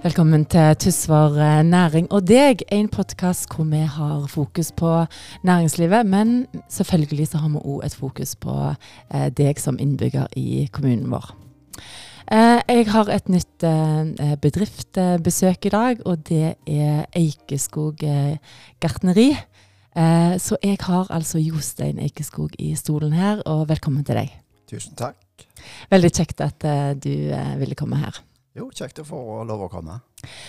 Velkommen til Tysvær eh, næring og deg, en podkast hvor vi har fokus på næringslivet. Men selvfølgelig så har vi òg et fokus på eh, deg som innbygger i kommunen vår. Eh, jeg har et nytt eh, bedriftsbesøk i dag, og det er Eikeskog gartneri. Så jeg har altså Jostein Eikeskog i stolen her, og velkommen til deg. Tusen takk. Veldig kjekt at du ville komme her. Jo, kjekt å få lov å komme.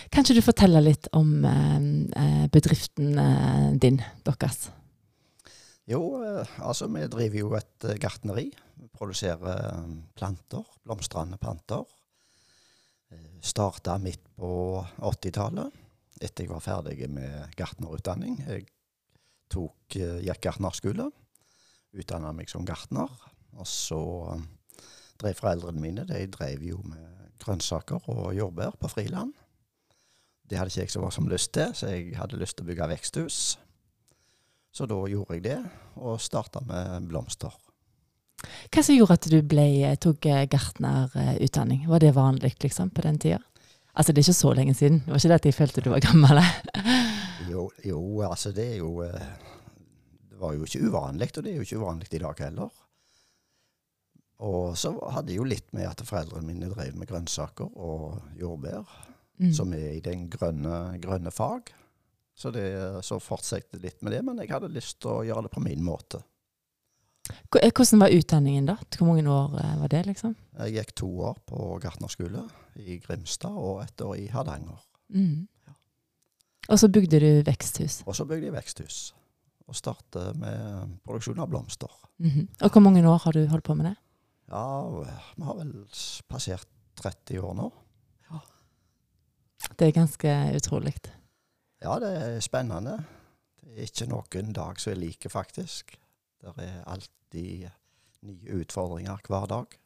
Kan ikke du fortelle litt om eh, eh bedriften eh, din, deres? Jo, eh, altså vi driver jo et eh, gartneri. Vi produserer eh, planter, blomstrende planter. Starta midt på 80-tallet, etter jeg var ferdig med gartnerutdanning. Jeg tok, gikk gartnerskole, utdanna meg som gartner. Og så drev foreldrene mine de drev jo med grønnsaker og jordbær på friland. Det hadde ikke jeg så voldsomt lyst til, så jeg hadde lyst til å bygge veksthus. Så da gjorde jeg det, og starta med blomster. Hva som gjorde at du ble, tok gartnerutdanning? Var det vanlig liksom, på den tida? Altså, det er ikke så lenge siden. Det var ikke det at jeg følte du var gammel? jo, jo, altså det er jo eh, Det var jo ikke uvanlig, og det er jo ikke uvanlig i dag heller. Og så hadde jeg jo litt med at foreldrene mine drev med grønnsaker og jordbær, mm. som er i den grønne, grønne fag. Så, det, så fortsatte litt med det, men jeg hadde lyst til å gjøre det på min måte. Eh, hvordan var utdanningen da? Hvor mange år eh, var det? liksom? Jeg gikk to år på gartnerskole i Grimstad og et år i Hardanger. Mm. Ja. Og så bygde du veksthus? Og så bygde jeg veksthus. Og startet med produksjon av blomster. Mm -hmm. Og hvor mange år har du holdt på med det? Ja, vi har vel passert 30 år nå. Ja. Det er ganske utrolig. Ja, det er spennende. Det er ikke noen dag som er like, faktisk. Det er alltid nye utfordringer hver dag.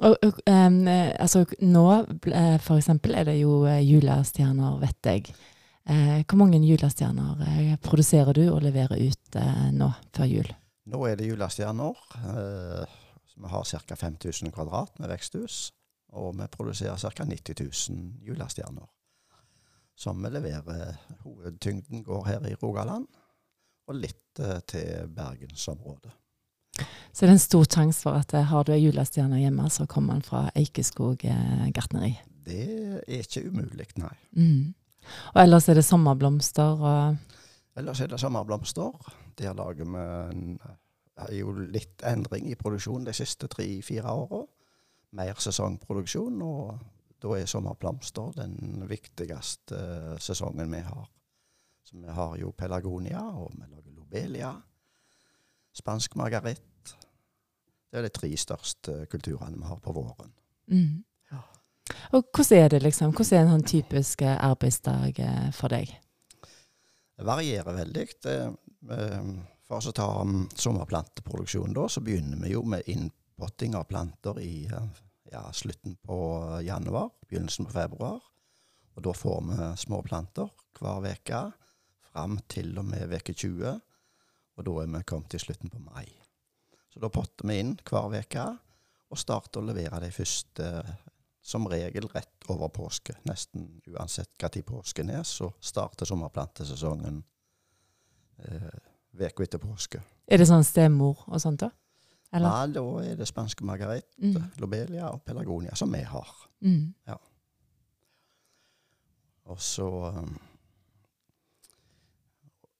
Og, um, altså, nå eh, for eksempel er det jo eh, julestjerner, vet jeg. Eh, hvor mange julestjerner produserer du og leverer ut nå før jul? Nå er det julestjerner. Vi har ca. 5000 kvadrat med veksthus, og vi produserer ca. 90 000 julestjerner. Som vi leverer. Hovedtyngden går her i Rogaland, og litt eh, til bergensområdet. Så det er en stor sjanse for at eh, har du ei julestjerne hjemme, så kommer den fra Eikeskog eh, gartneri? Det er ikke umulig, nei. Mm. Og ellers er det sommerblomster og Ellers er det sommerblomster. Der lager vi en er jo litt endring i produksjonen de siste tre-fire åra. Mer sesongproduksjon, og da er sommerblomster den viktigste uh, sesongen vi har. Så vi har jo pelargonia, og vi lager lobelia. Spansk margaritt. Det er de tre største kulturene vi har på våren. Mm. Ja. Og hvordan er det liksom? Hvordan er en sånn typisk eh, arbeidsdag eh, for deg? Det varierer veldig. Det, for å ta um, sommerplanteproduksjonen, da, så begynner vi jo med innpotting av planter i ja, slutten på januar, begynnelsen på februar. Og da får vi små planter hver uke fram til og med uke 20. Og da er vi kommet til slutten på mai. Så da potter vi inn hver uke og starter å levere de første som regel rett over påske. Nesten uansett når påsken er, så starter sommerplantesesongen eh, uka etter påske. Er det sånn stemor og sånt? Eller? Ja, da er det spanske Margarete, mm. lobelia og pelagonia, som vi har. Mm. Ja. Og så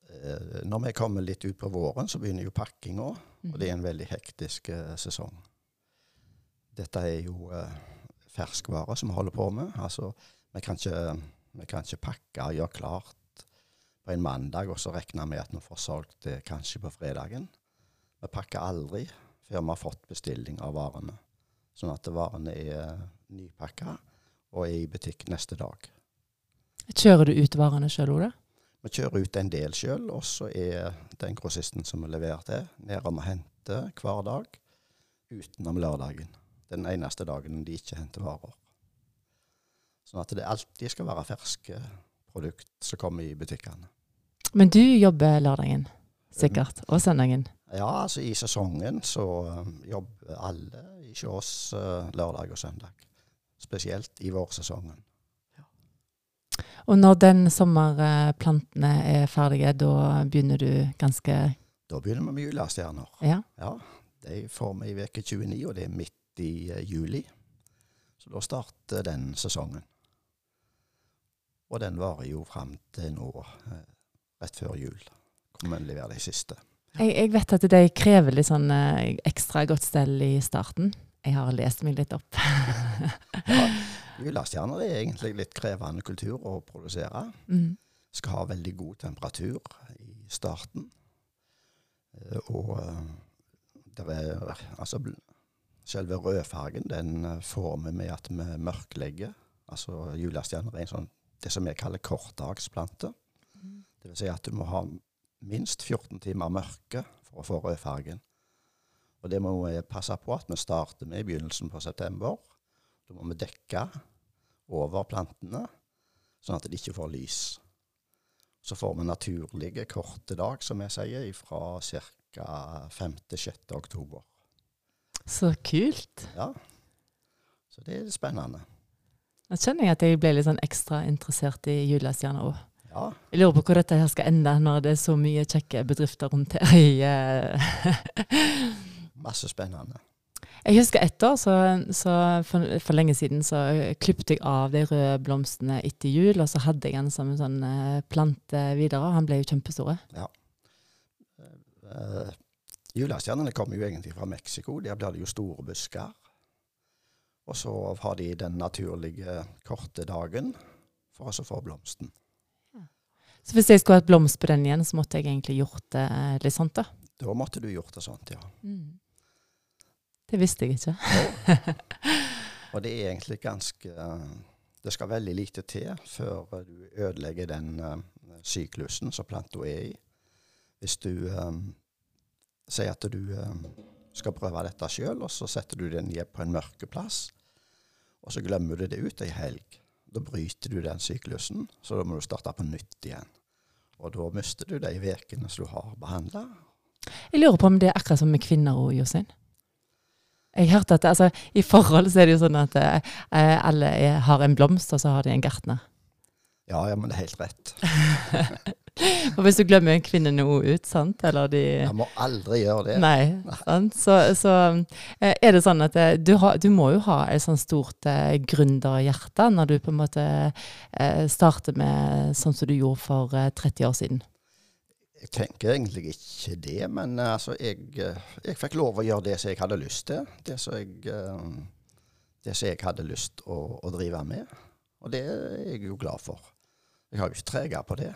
eh, Når vi kommer litt ut på våren, så begynner jo pakkinga, mm. og det er en veldig hektisk eh, sesong. Dette er jo eh, ferskvare som vi holder på med. Altså, vi kan ikke, vi kan ikke pakke og gjøre klart på en mandag, og så regner vi at vi får solgt det kanskje på fredagen. Vi pakker aldri før vi har fått bestilling av varene. Sånn at varene er nypakka og er i butikk neste dag. Kjører du ut varene sjøl Ole? Vi kjører ut en del sjøl, og så er den grossisten som vi leverer til, nede og henter hver dag utenom lørdagen. Den eneste dagen de ikke henter varer. Sånn at det alltid skal være ferske produkt som kommer i butikkene. Men du jobber lørdagen, sikkert, og søndagen? Ja, altså i sesongen så um, jobber alle, ikke oss, uh, lørdag og søndag. Spesielt i vårsesongen. Og når den sommerplantene er ferdige, da begynner du ganske Da begynner vi med julestjerner. Ja. Ja, de får vi i uke 29, og det er midt i eh, juli. Så da starter den sesongen. Og den varer jo fram til nå, eh, rett før jul. Kommer vi levere de siste. Jeg, jeg vet at de krever litt sånn eh, ekstra godt stell i starten. Jeg har lest meg litt opp. Ja, Julestjerner er egentlig litt krevende kultur å produsere. mm. Skal ha veldig god temperatur i starten. Eh, Og det er altså Selve rødfargen den eh, får vi med at vi mørklegger. Altså julestjerner er en sånn, det som vi kaller kortdagsplante. Det vil si at du må ha minst 14 timer mørke for å få rødfargen. Og det må vi passe på at vi starter med i begynnelsen på september. Da må vi dekke over plantene, sånn at de ikke får lys. Så får vi naturlige korte dag, som jeg sier, fra ca. 5.-6. oktober. Så kult. Ja. Så det er spennende. Nå kjenner jeg at jeg ble litt sånn ekstra interessert i julestjerner òg. Ja. Jeg lurer på hvor dette her skal ende når det er så mye kjekke bedrifter rundt her. i, eh, Masse spennende. Jeg husker ett år, så, så for, for lenge siden, så klippet jeg av de røde blomstene etter jul, og så hadde jeg den som en sånn eh, plante videre, og han ble jo kjempestore. Uh, julestjernene kommer jo egentlig fra Mexico. Der blir det jo store busker. Og så har de den naturlige korte dagen for å få blomsten. Så hvis jeg skulle hatt blomst på den igjen, så måtte jeg egentlig gjort det eh, litt sånt, da. Da måtte du gjort det sånt, ja. Det visste jeg ikke. Og det er egentlig ganske Det skal veldig lite til før du ødelegger den eh, syklusen som planta er i. Hvis du um, sier at du um, skal prøve dette sjøl, og så setter du den ned på en mørke plass, og så glemmer du det ut ei helg. Da bryter du den syklusen, så da må du starte på nytt igjen. Og da mister du de ukene som du har behandla. Jeg lurer på om det er akkurat som med kvinner og Jostein. Jeg hørte at altså, I forhold så er det jo sånn at eh, alle er, har en blomst, og så har de en gartner. Ja, ja, men det er helt rett. Og hvis du glemmer en kvinne noe ut, sant, eller de Jeg må aldri gjøre det. Nei, sant? Så, så eh, er det sånn at eh, du, har, du må jo ha et sånt stort eh, gründerhjerte når du på en måte eh, starter med sånn som du gjorde for eh, 30 år siden. Jeg tenker egentlig ikke det, men eh, altså, jeg, jeg fikk lov å gjøre det som jeg hadde lyst til. Det som jeg, det som jeg hadde lyst å, å drive med. Og det er jeg jo glad for. Jeg har jo ikke trega på det.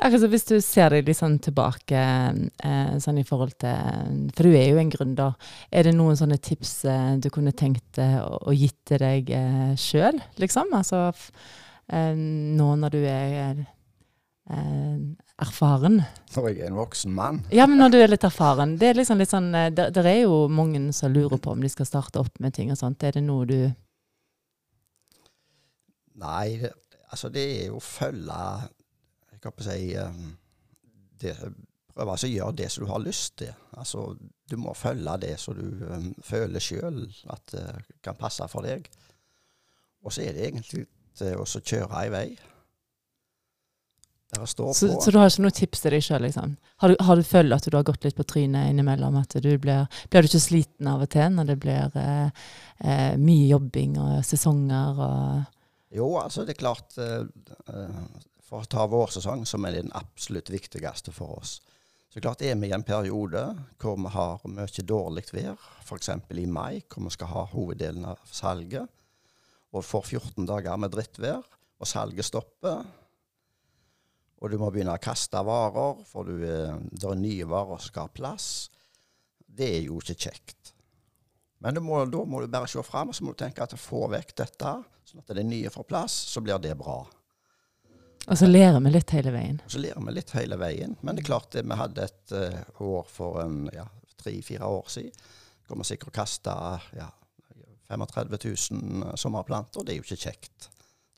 Altså, hvis du ser deg litt sånn tilbake eh, sånn i forhold til For du er jo en gründer. Er det noen sånne tips eh, du kunne tenkt eh, å, gitt til deg eh, sjøl, liksom? Altså eh, nå når du er eh, erfaren. Når jeg er en voksen mann. Ja, men når du er litt erfaren. Det er liksom litt sånn der, Det er jo mange som lurer på om de skal starte opp med ting og sånt. Er det noe du Nei, altså det er jo å følge Jeg på si eh, det, Prøve å gjøre det som du har lyst til. Altså, du må følge det som du um, føler sjøl at uh, kan passe for deg. Og så er det egentlig å kjøre i vei. Så, på. så du har ikke noe tips til deg sjøl, liksom? Har du, har du følt at du har gått litt på trynet innimellom? At du blir Blir du ikke sliten av og til når det blir eh, eh, mye jobbing og sesonger og Jo, altså det er klart eh, For å ta vårsesong, som er den absolutt viktigste for oss. Så klart er vi i en periode hvor vi har mye dårlig vær, f.eks. i mai, hvor vi skal ha hoveddelen av salget, og får 14 dager med drittvær, og salget stopper, og du må begynne å kaste varer, for du, eh, det er nye varer som skal ha plass, det er jo ikke kjekt. Men må, da må du bare se fram, og så må du tenke at få vekk dette, sånn at det nye får plass, så blir det bra. Og så lærer vi litt hele veien. Og så lærer vi litt hele veien. Men det er klart det, vi hadde et uh, år for en ja, tre-fire år siden, vi sikkert kaste ja, 35 000 sommerplanter. Det er jo ikke kjekt.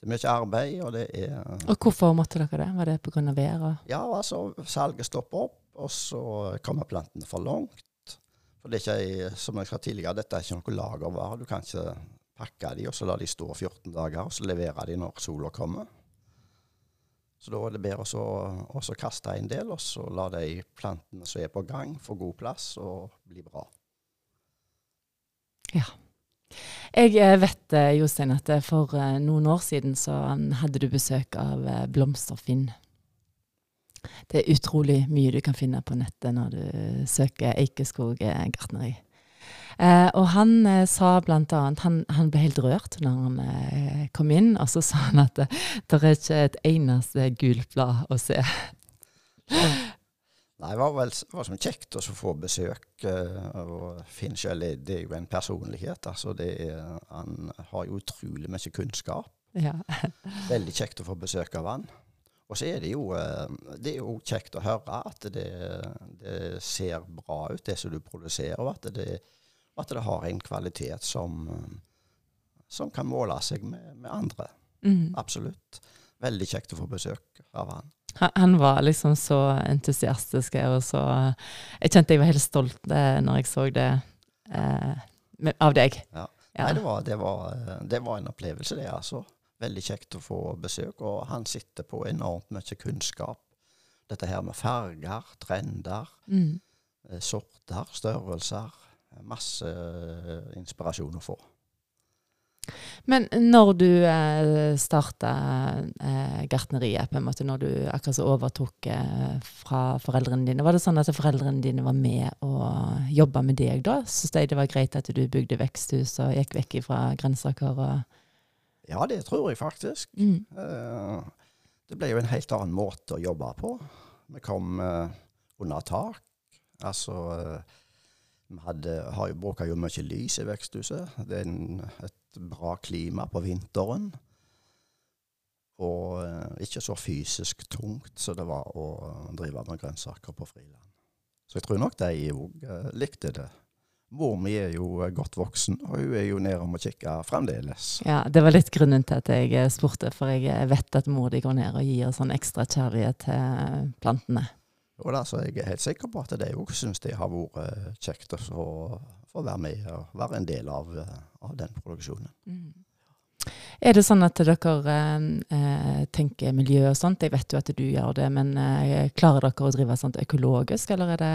Det er mye arbeid, og det er Og hvorfor måtte dere det? Var det pga. været? Ja, altså, salget stopper opp, og så kommer plantene for langt. For det er ikke, som jeg sa tidligere, dette er ikke noe lagervare. Du kan ikke pakke de, og så la de stå 14 dager, og så levere de når sola kommer. Så da er det bedre å kaste en del, og så la de plantene som er på gang, få god plass og bli bra. Ja. Jeg eh, vet eh, Jostein, at for eh, noen år siden så hadde du besøk av Blomsterfinn. Det er utrolig mye du kan finne på nettet når du søker Eikeskog gartneri. Eh, og han eh, sa blant annet han, han, ble helt rørt når han eh, kom inn, og så sa han at det, det er ikke et eneste gult blad å se. Nei, det var vel det var som kjekt å få besøk. Uh, og Finn selv det er jo en personlighet. altså er, Han har jo utrolig mye kunnskap. Ja. Veldig kjekt å få besøk av han. Og så er det jo, uh, det er jo kjekt å høre at det, det, ser bra ut, det som du produserer. og at det, at det har en kvalitet som, som kan måle seg med, med andre. Mm. Absolutt. Veldig kjekt å få besøk av han. Han var liksom så entusiastisk, og så Jeg kjente jeg var helt stolt eh, når jeg så det eh, av deg. Ja. ja. Nei, det var, det, var, det var, en opplevelse, det, altså. Veldig kjekt å få besøk. Og han sitter på enormt mye kunnskap. Dette her med farger, trender, mm. Eh, sorter, størrelser masse eh, inspirasjon å få. Men når du eh, starta eh, gartneriet, på en måte, når du akkurat så overtok eh, fra foreldrene dine, var det sånn at foreldrene dine var med og jobba med deg da? Syns de det var greit at du bygde veksthus og gikk vekk fra grønnsaker? Ja, det tror jeg faktisk. Mm. Eh, det ble jo en helt annen måte å jobbe på. Vi kom under tak. Altså vi har jo, bruker jo mye lys i veksthuset. Det er en, et bra klima på vinteren. Og eh, ikke så fysisk tungt som det var å drive med grønnsaker på friland. Så jeg tror nok de òg eh, likte det. Mor mi er jo godt voksen, og hun er jo nede om å kikke fremdeles. Ja, Det var litt grunnen til at jeg eh, spurte, for jeg vet at mor di går ned og gir sånn ekstra kjærlighet til plantene. Og da, så jeg er helt sikker på at de òg syns det har vært eh, kjekt å få være med og være en del av, eh, av den produksjonen. Mm. Er det sånn at dere eh, tenker miljø og sånt? Jeg vet jo at du gjør det, men eh, klarer dere å drive sånt økologisk, eller er det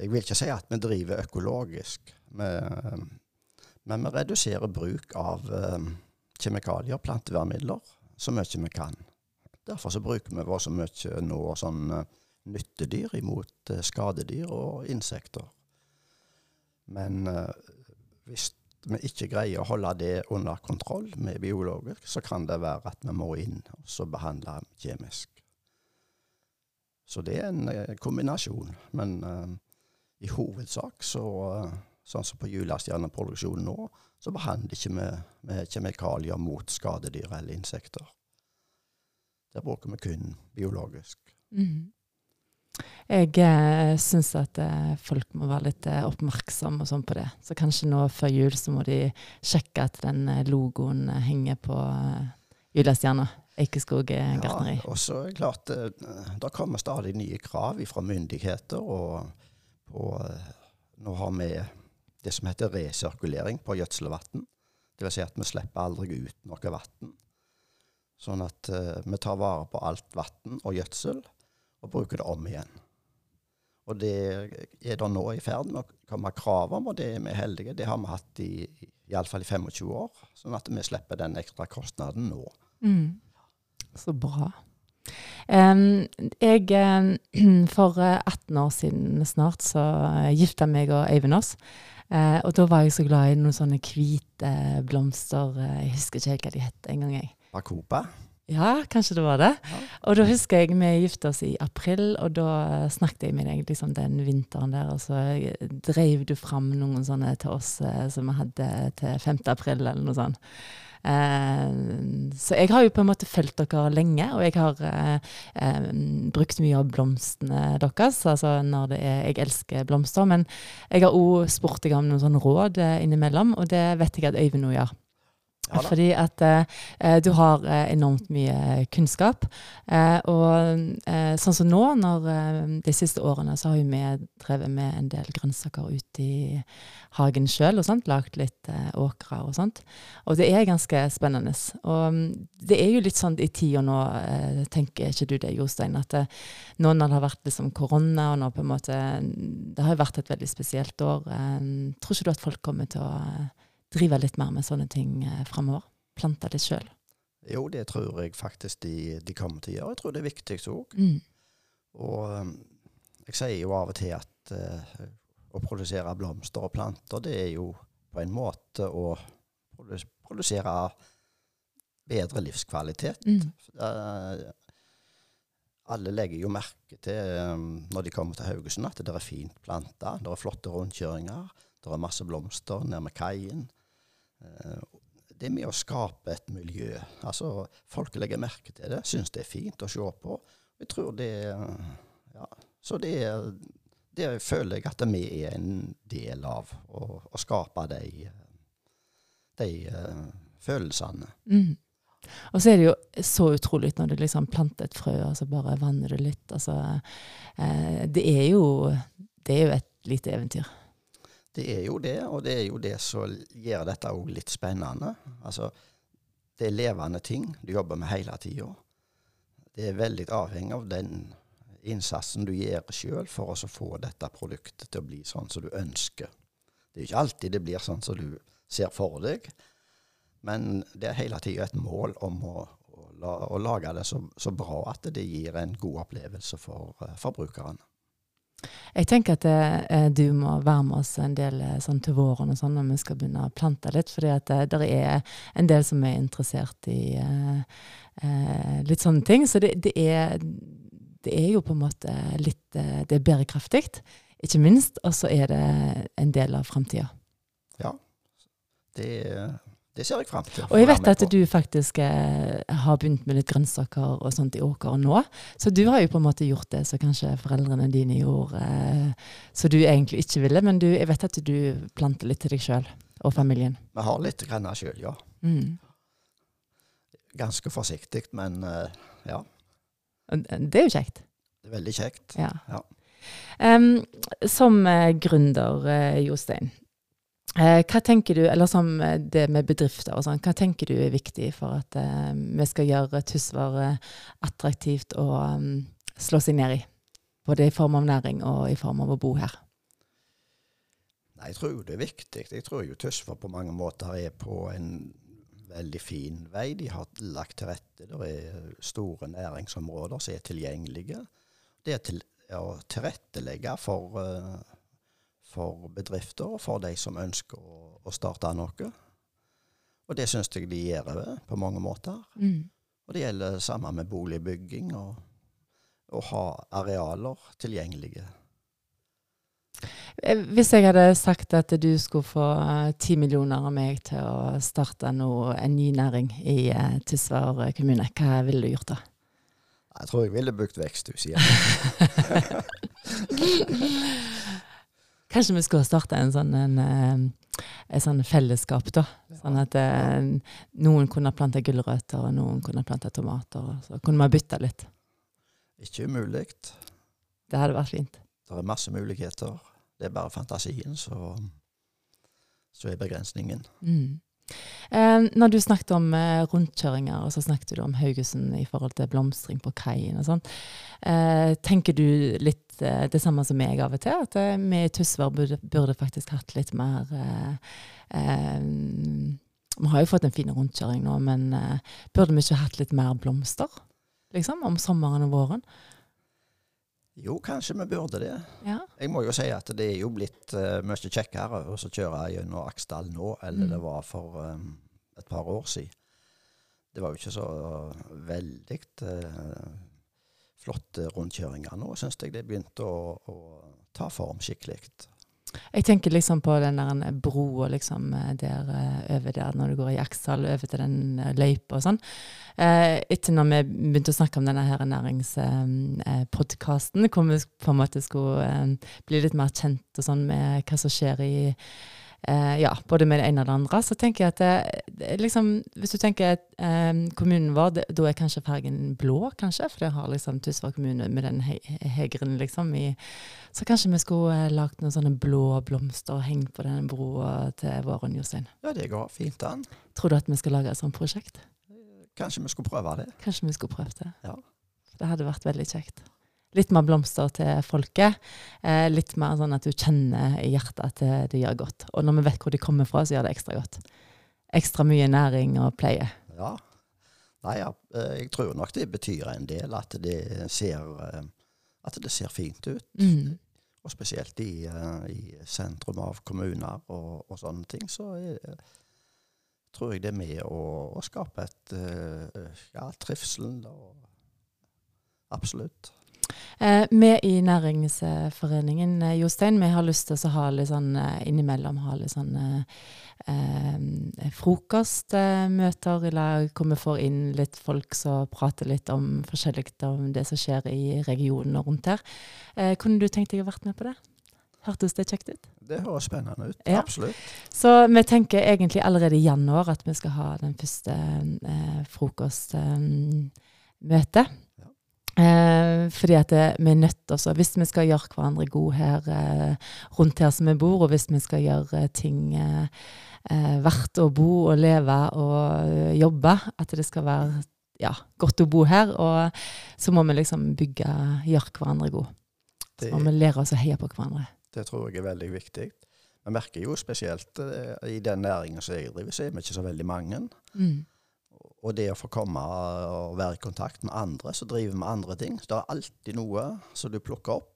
Jeg vil ikke si at vi driver økologisk, men, men vi reduserer bruk av eh, kjemikalier, plantevernmidler, så mye vi kan. Derfor så bruker vi så mye nå sånn nyttedyr imot eh, skadedyr og insekter. Men eh, hvis vi ikke greier å holde det under kontroll med biologer, så kan det være at vi må inn og behandle kjemisk. Så det er en eh, kombinasjon. Men uh, i hovedsak, så, uh, sånn som på julestjerneproduksjonen nå, så behandler ikke vi med kjemikalier mot skadedyr eller insekter. Der bruker vi kun biologisk. Mm. Jeg eh, syns at eh, folk må være litt eh, oppmerksomme og sånn på det. Så kanskje nå før jul så må de sjekke at den eh, logoen eh, henger på eh, julestjerna. Eikeskog eh, gartneri. Ja, og så er det klart eh, det kommer stadig nye krav fra myndigheter. og på, Nå har vi det som heter resirkulering på gjødselvann. Dvs. Si at vi slipper aldri ut noe vann. Sånn at vi tar vare på alt vann og gjødsel og bruke det om igjen. Og det er det nå i ferd med å komme krav om, og det er vi heldige. Det har vi hatt i iallfall i 25 år, sånn at vi slipper den ekstra kostnaden nå. Mm. Så bra. Um, jeg, for 18 år siden snart, så gifta meg og Øyvind oss. Uh, og da var jeg så glad i noen sånne hvite blomster. Jeg husker ikke helt hva de het engang. Bacopa? Ja, kanskje det var det. Ja. Og da husker jeg vi gifta oss i april, og da snakket jeg med deg liksom den vinteren der, og så drev du fram noen sånne til oss eh, som vi hadde til 5. april, eller noe sånt. Eh, så jeg har jo på en måte fulgt dere lenge, og jeg har eh, eh, brukt mye av blomstene deres. Altså når det er Jeg elsker blomster, men jeg har òg spurt deg om noen sånne råd eh, innimellom, og det vet jeg at Øyvind nå gjør. Ja. Fordi at eh, du har eh, enormt mye kunnskap. Eh, og eh, sånn som nå, når eh, de siste årene, så har vi drevet med en del grønnsaker ute i hagen sjøl og sånt. Lagd litt eh, åkre og sånt. Og det er ganske spennende. Og mm, det er jo litt sånn i tida nå, eh, tenker ikke du det, Jostein, at eh, nå når det har vært liksom korona, og nå på en måte Det har jo vært et veldig spesielt år. Eh, tror ikke du at folk kommer til å eh, drive litt mer med sånne ting eh, framover? Plante litt sjøl? Jo, det tror jeg faktisk de, de kommer til å gjøre. Jeg tror det er viktig òg. Mm. Og um, jeg sier jo av og til at eh, å produsere blomster og planter, det er jo på en måte å produsere bedre livskvalitet. Mm. Eh, alle legger jo merke til um, når de kommer til Haugesund at det er fint planta. Det er flotte rundkjøringer. Det er masse blomster nede med kaien. Eh, det med å skape et miljø. Altså, Folk legger merke til det, syns det er fint å se på. Jeg tror det ja, Så det, det føler jeg at vi er en del av, å, å skape de, de uh, følelsene. Mm. Og så er det jo så utrolig når du liksom planter et frø, og så bare vanner du litt. Altså, det, er jo, det er jo et lite eventyr. Det er jo det, og det er jo det som gjør dette òg litt spennende. Altså, det er levende ting du jobber med hele tida. Det er veldig avhengig av den innsatsen du gjør sjøl for å få dette produktet til å bli sånn som du ønsker. Det er ikke alltid det blir sånn som du ser for deg, men det er hele tida et mål om å, å, å lage det så, så bra at det gir en god opplevelse for uh, forbrukeren. Jeg tenker at eh, du må være med oss en del eh, sånn til våren og sånn når vi skal begynne å plante litt. fordi at eh, det er en del som er interessert i eh, eh, litt sånne ting. Så det, det, er, det er jo på en måte litt eh, Det er bærekraftig, ikke minst. Og så er det en del av framtida. Ja, det, det ser jeg fram til. Og jeg vet at på. du faktisk eh, har begynt med litt grønnsaker og sånt i åkeren nå. Så du har jo på en måte gjort det som kanskje foreldrene dine gjorde, eh, så du egentlig ikke ville. Men du, jeg vet at du planter litt til deg sjøl og familien. Vi har litt grann sjøl, ja. Mm. Ganske forsiktig, men eh, ja. Det er jo kjekt. Det er veldig kjekt. Ja. Ja. Um, som eh, gründer, eh, Jostein, eh, hva tenker du, eller som eh, det med bedrifter og sånn, hva tenker du er viktig for at eh, vi skal gjøre Tysvær eh, attraktivt å em, slå seg ned i? Både i form av næring og i form av å bo her. Nei, jeg tror jo det er viktig. Jeg tror jo Tysvær på mange måter er på en veldig fin vei. De har lagt til rette. Det er store næringsområder som er tilgjengelige. Det er til å tilrettelegge for, eh, for bedrifter og for de som ønsker å, å starte noe. Og det syns jeg de gjør det på mange måter. Mm. Og det gjelder samme med boligbygging og å ha arealer tilgjengelige. Eh, Hvis jeg hadde sagt at du skulle få eh, ti millioner av meg til å starte noe, en ny næring i uh, Tysvær kommune, hva ville du gjort da? Jeg tror jeg ville bygd veksthus igjen. Kanskje vi skulle starte en sånn, en, en sånn fellesskap, da. Sånn at eh, noen kunne plante gulrøtter, og noen kunne plante tomater. Så kunne vi bytte litt. Ikke umulig. Det hadde vært fint. Det er masse muligheter. Det er bare fantasien som så er begrensningen. Mm. Eh, når du snakket om eh, rundkjøringer, og så snakket du om Haugesund i forhold til blomstring på kaien og sånn. Eh, tenker du litt eh, det samme som meg av og til? At vi i Tysvær burde, burde faktisk hatt litt mer Vi har jo fått en fin rundkjøring nå, men burde vi ikke hatt litt mer blomster? Liksom, om sommeren og våren? Jo, kanskje vi burde det. Ja. Jeg må jo si at det er jo blitt uh, mye kjekkere å så kjøre gjennom Aksdal nå enn Mm. det var for um, et par år siden. Det var jo ikke så veldig uh, flotte rundkjøringer nå, syns jeg det begynte å, å ta form skikkelig. Jeg tenker liksom på den der broa liksom eh, der eh, over der når du går i Aksdal, over til den eh, løypa og sånn. Eh, etter når vi begynte å snakke om denne her næringspodkasten, hvor vi på en måte skulle eh, bli litt mer kjent og sånn med hva som skjer i eh, ja, både med det ene og det andre. Så tenker jeg at det, liksom, hvis du tenker eh, kommunen vår, da er kanskje fargen blå, kanskje, for det har liksom Tysvær kommune med den he hegren liksom i Så kanskje vi skulle eh, lagd noen sånne blå blomster og hengt på denne broa til våren, Jostein. Ja, det går fint an. Tror du at vi skal lage et sånt prosjekt? Kanskje vi skulle prøve det. Kanskje vi skulle prøvd det. Ja. Det hadde vært veldig kjekt. Litt mer blomster til folket. Eh, litt mer sånn at du kjenner i hjertet at det, det gjør godt. Og når vi vet hvor de kommer fra, så gjør det ekstra godt. Ekstra mye næring og pleie. Ja. Nei, ja, eh, jeg tror nok det betyr en del at det ser, eh, at det ser fint ut. Mm. Og spesielt i, eh, i sentrum av kommuner og, og sånne ting, så er, tror jeg det er med å, å skape et eh, ja, trivsel. Og, absolutt. Eh, vi i Næringsforeningen eh, Jostein, vi har lyst til å ha litt sånn eh, innimellom ha litt sånn eh, eh, frokostmøter i lag, hvor vi får inn litt folk som prater litt om forskjellig om det som skjer i regionen og rundt her. Eh, kunne du tenkt deg å vært med på det? Hørtes det kjekt ut? Det høres spennende ut. Ja. Absolutt. Så vi tenker egentlig allerede i januar at vi skal ha den første eh, frokostmøtet. Ja. Eh, fordi at det, vi er nødt også, hvis vi skal gjøre hverandre gode her eh, rundt her som vi bor, og hvis vi skal gjøre eh, ting eh, eh, verdt å bo og leve og eh, jobbe, at det skal være ja, godt å bo her, og så må vi liksom bygge, gjøre hverandre gode. Så må vi lære oss å heie på hverandre. det tror jeg er veldig viktig. Vi merker jo spesielt i den næringen som jeg driver, så er vi ikke så veldig mange. Mm. Og det å få komme og være i kontakt med andre som driver med andre ting. Så det er alltid noe som du plukker opp.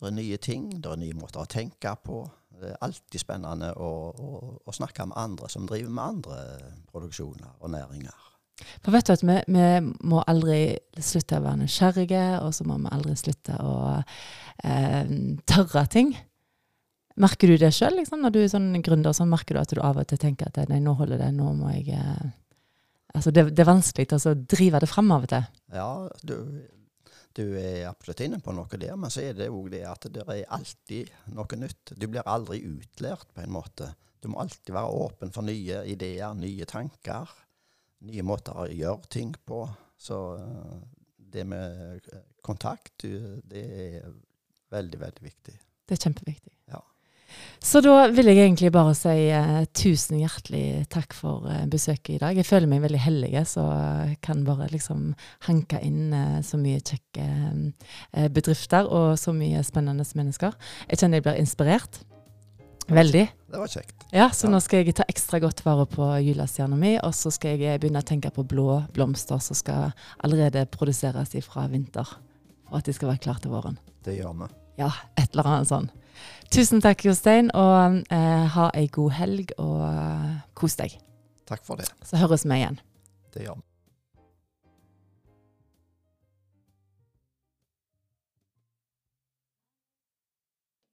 Det er nye ting, det er nye måter å tenke på. Det er alltid spennende å, å, å snakke med andre som driver med andre produksjoner og næringer. For vet du at vi, vi må aldri slutte å være nysgjerrige, og så må vi aldri slutte å eh, tørre ting. Merker du det sjøl, liksom, når du er sånn gründer? Så merker du at du av og til tenker at nei, nå holder det, nå må jeg eh, Altså, det, det er vanskelig å drive det fram av og til. Ja, du, du er absolutt inne på noe der, men så er det òg det at det er alltid noe nytt. Du blir aldri utlært, på en måte. Du må alltid være åpen for nye ideer, nye tanker, nye måter å gjøre ting på. Så eh, det med kontakt, det er veldig, veldig viktig. Det er kjempeviktig. Ja. Så da vil jeg egentlig bare si uh, tusen hjertelig takk for uh, besøket i dag. Jeg føler meg veldig heldig så jeg kan bare liksom hanke inn uh, så mye kjekke eh, bedrifter og så mye spennende mennesker. Jeg kjenner jeg blir inspirert. Veldig. Det var kjekt. Ja, så Ja. nå skal jeg ta ekstra godt vare på julestjerna mi, og så skal jeg begynne å tenke på blå blomster som skal allerede produseres fra vinter. For at de skal være klare til våren. Det gjør vi. Ja, et eller annet sånn. Tusen takk, Jostein, og eh, ha ei god helg, og eh, kos deg. Takk for det. Så høres vi igjen. Det gjør vi.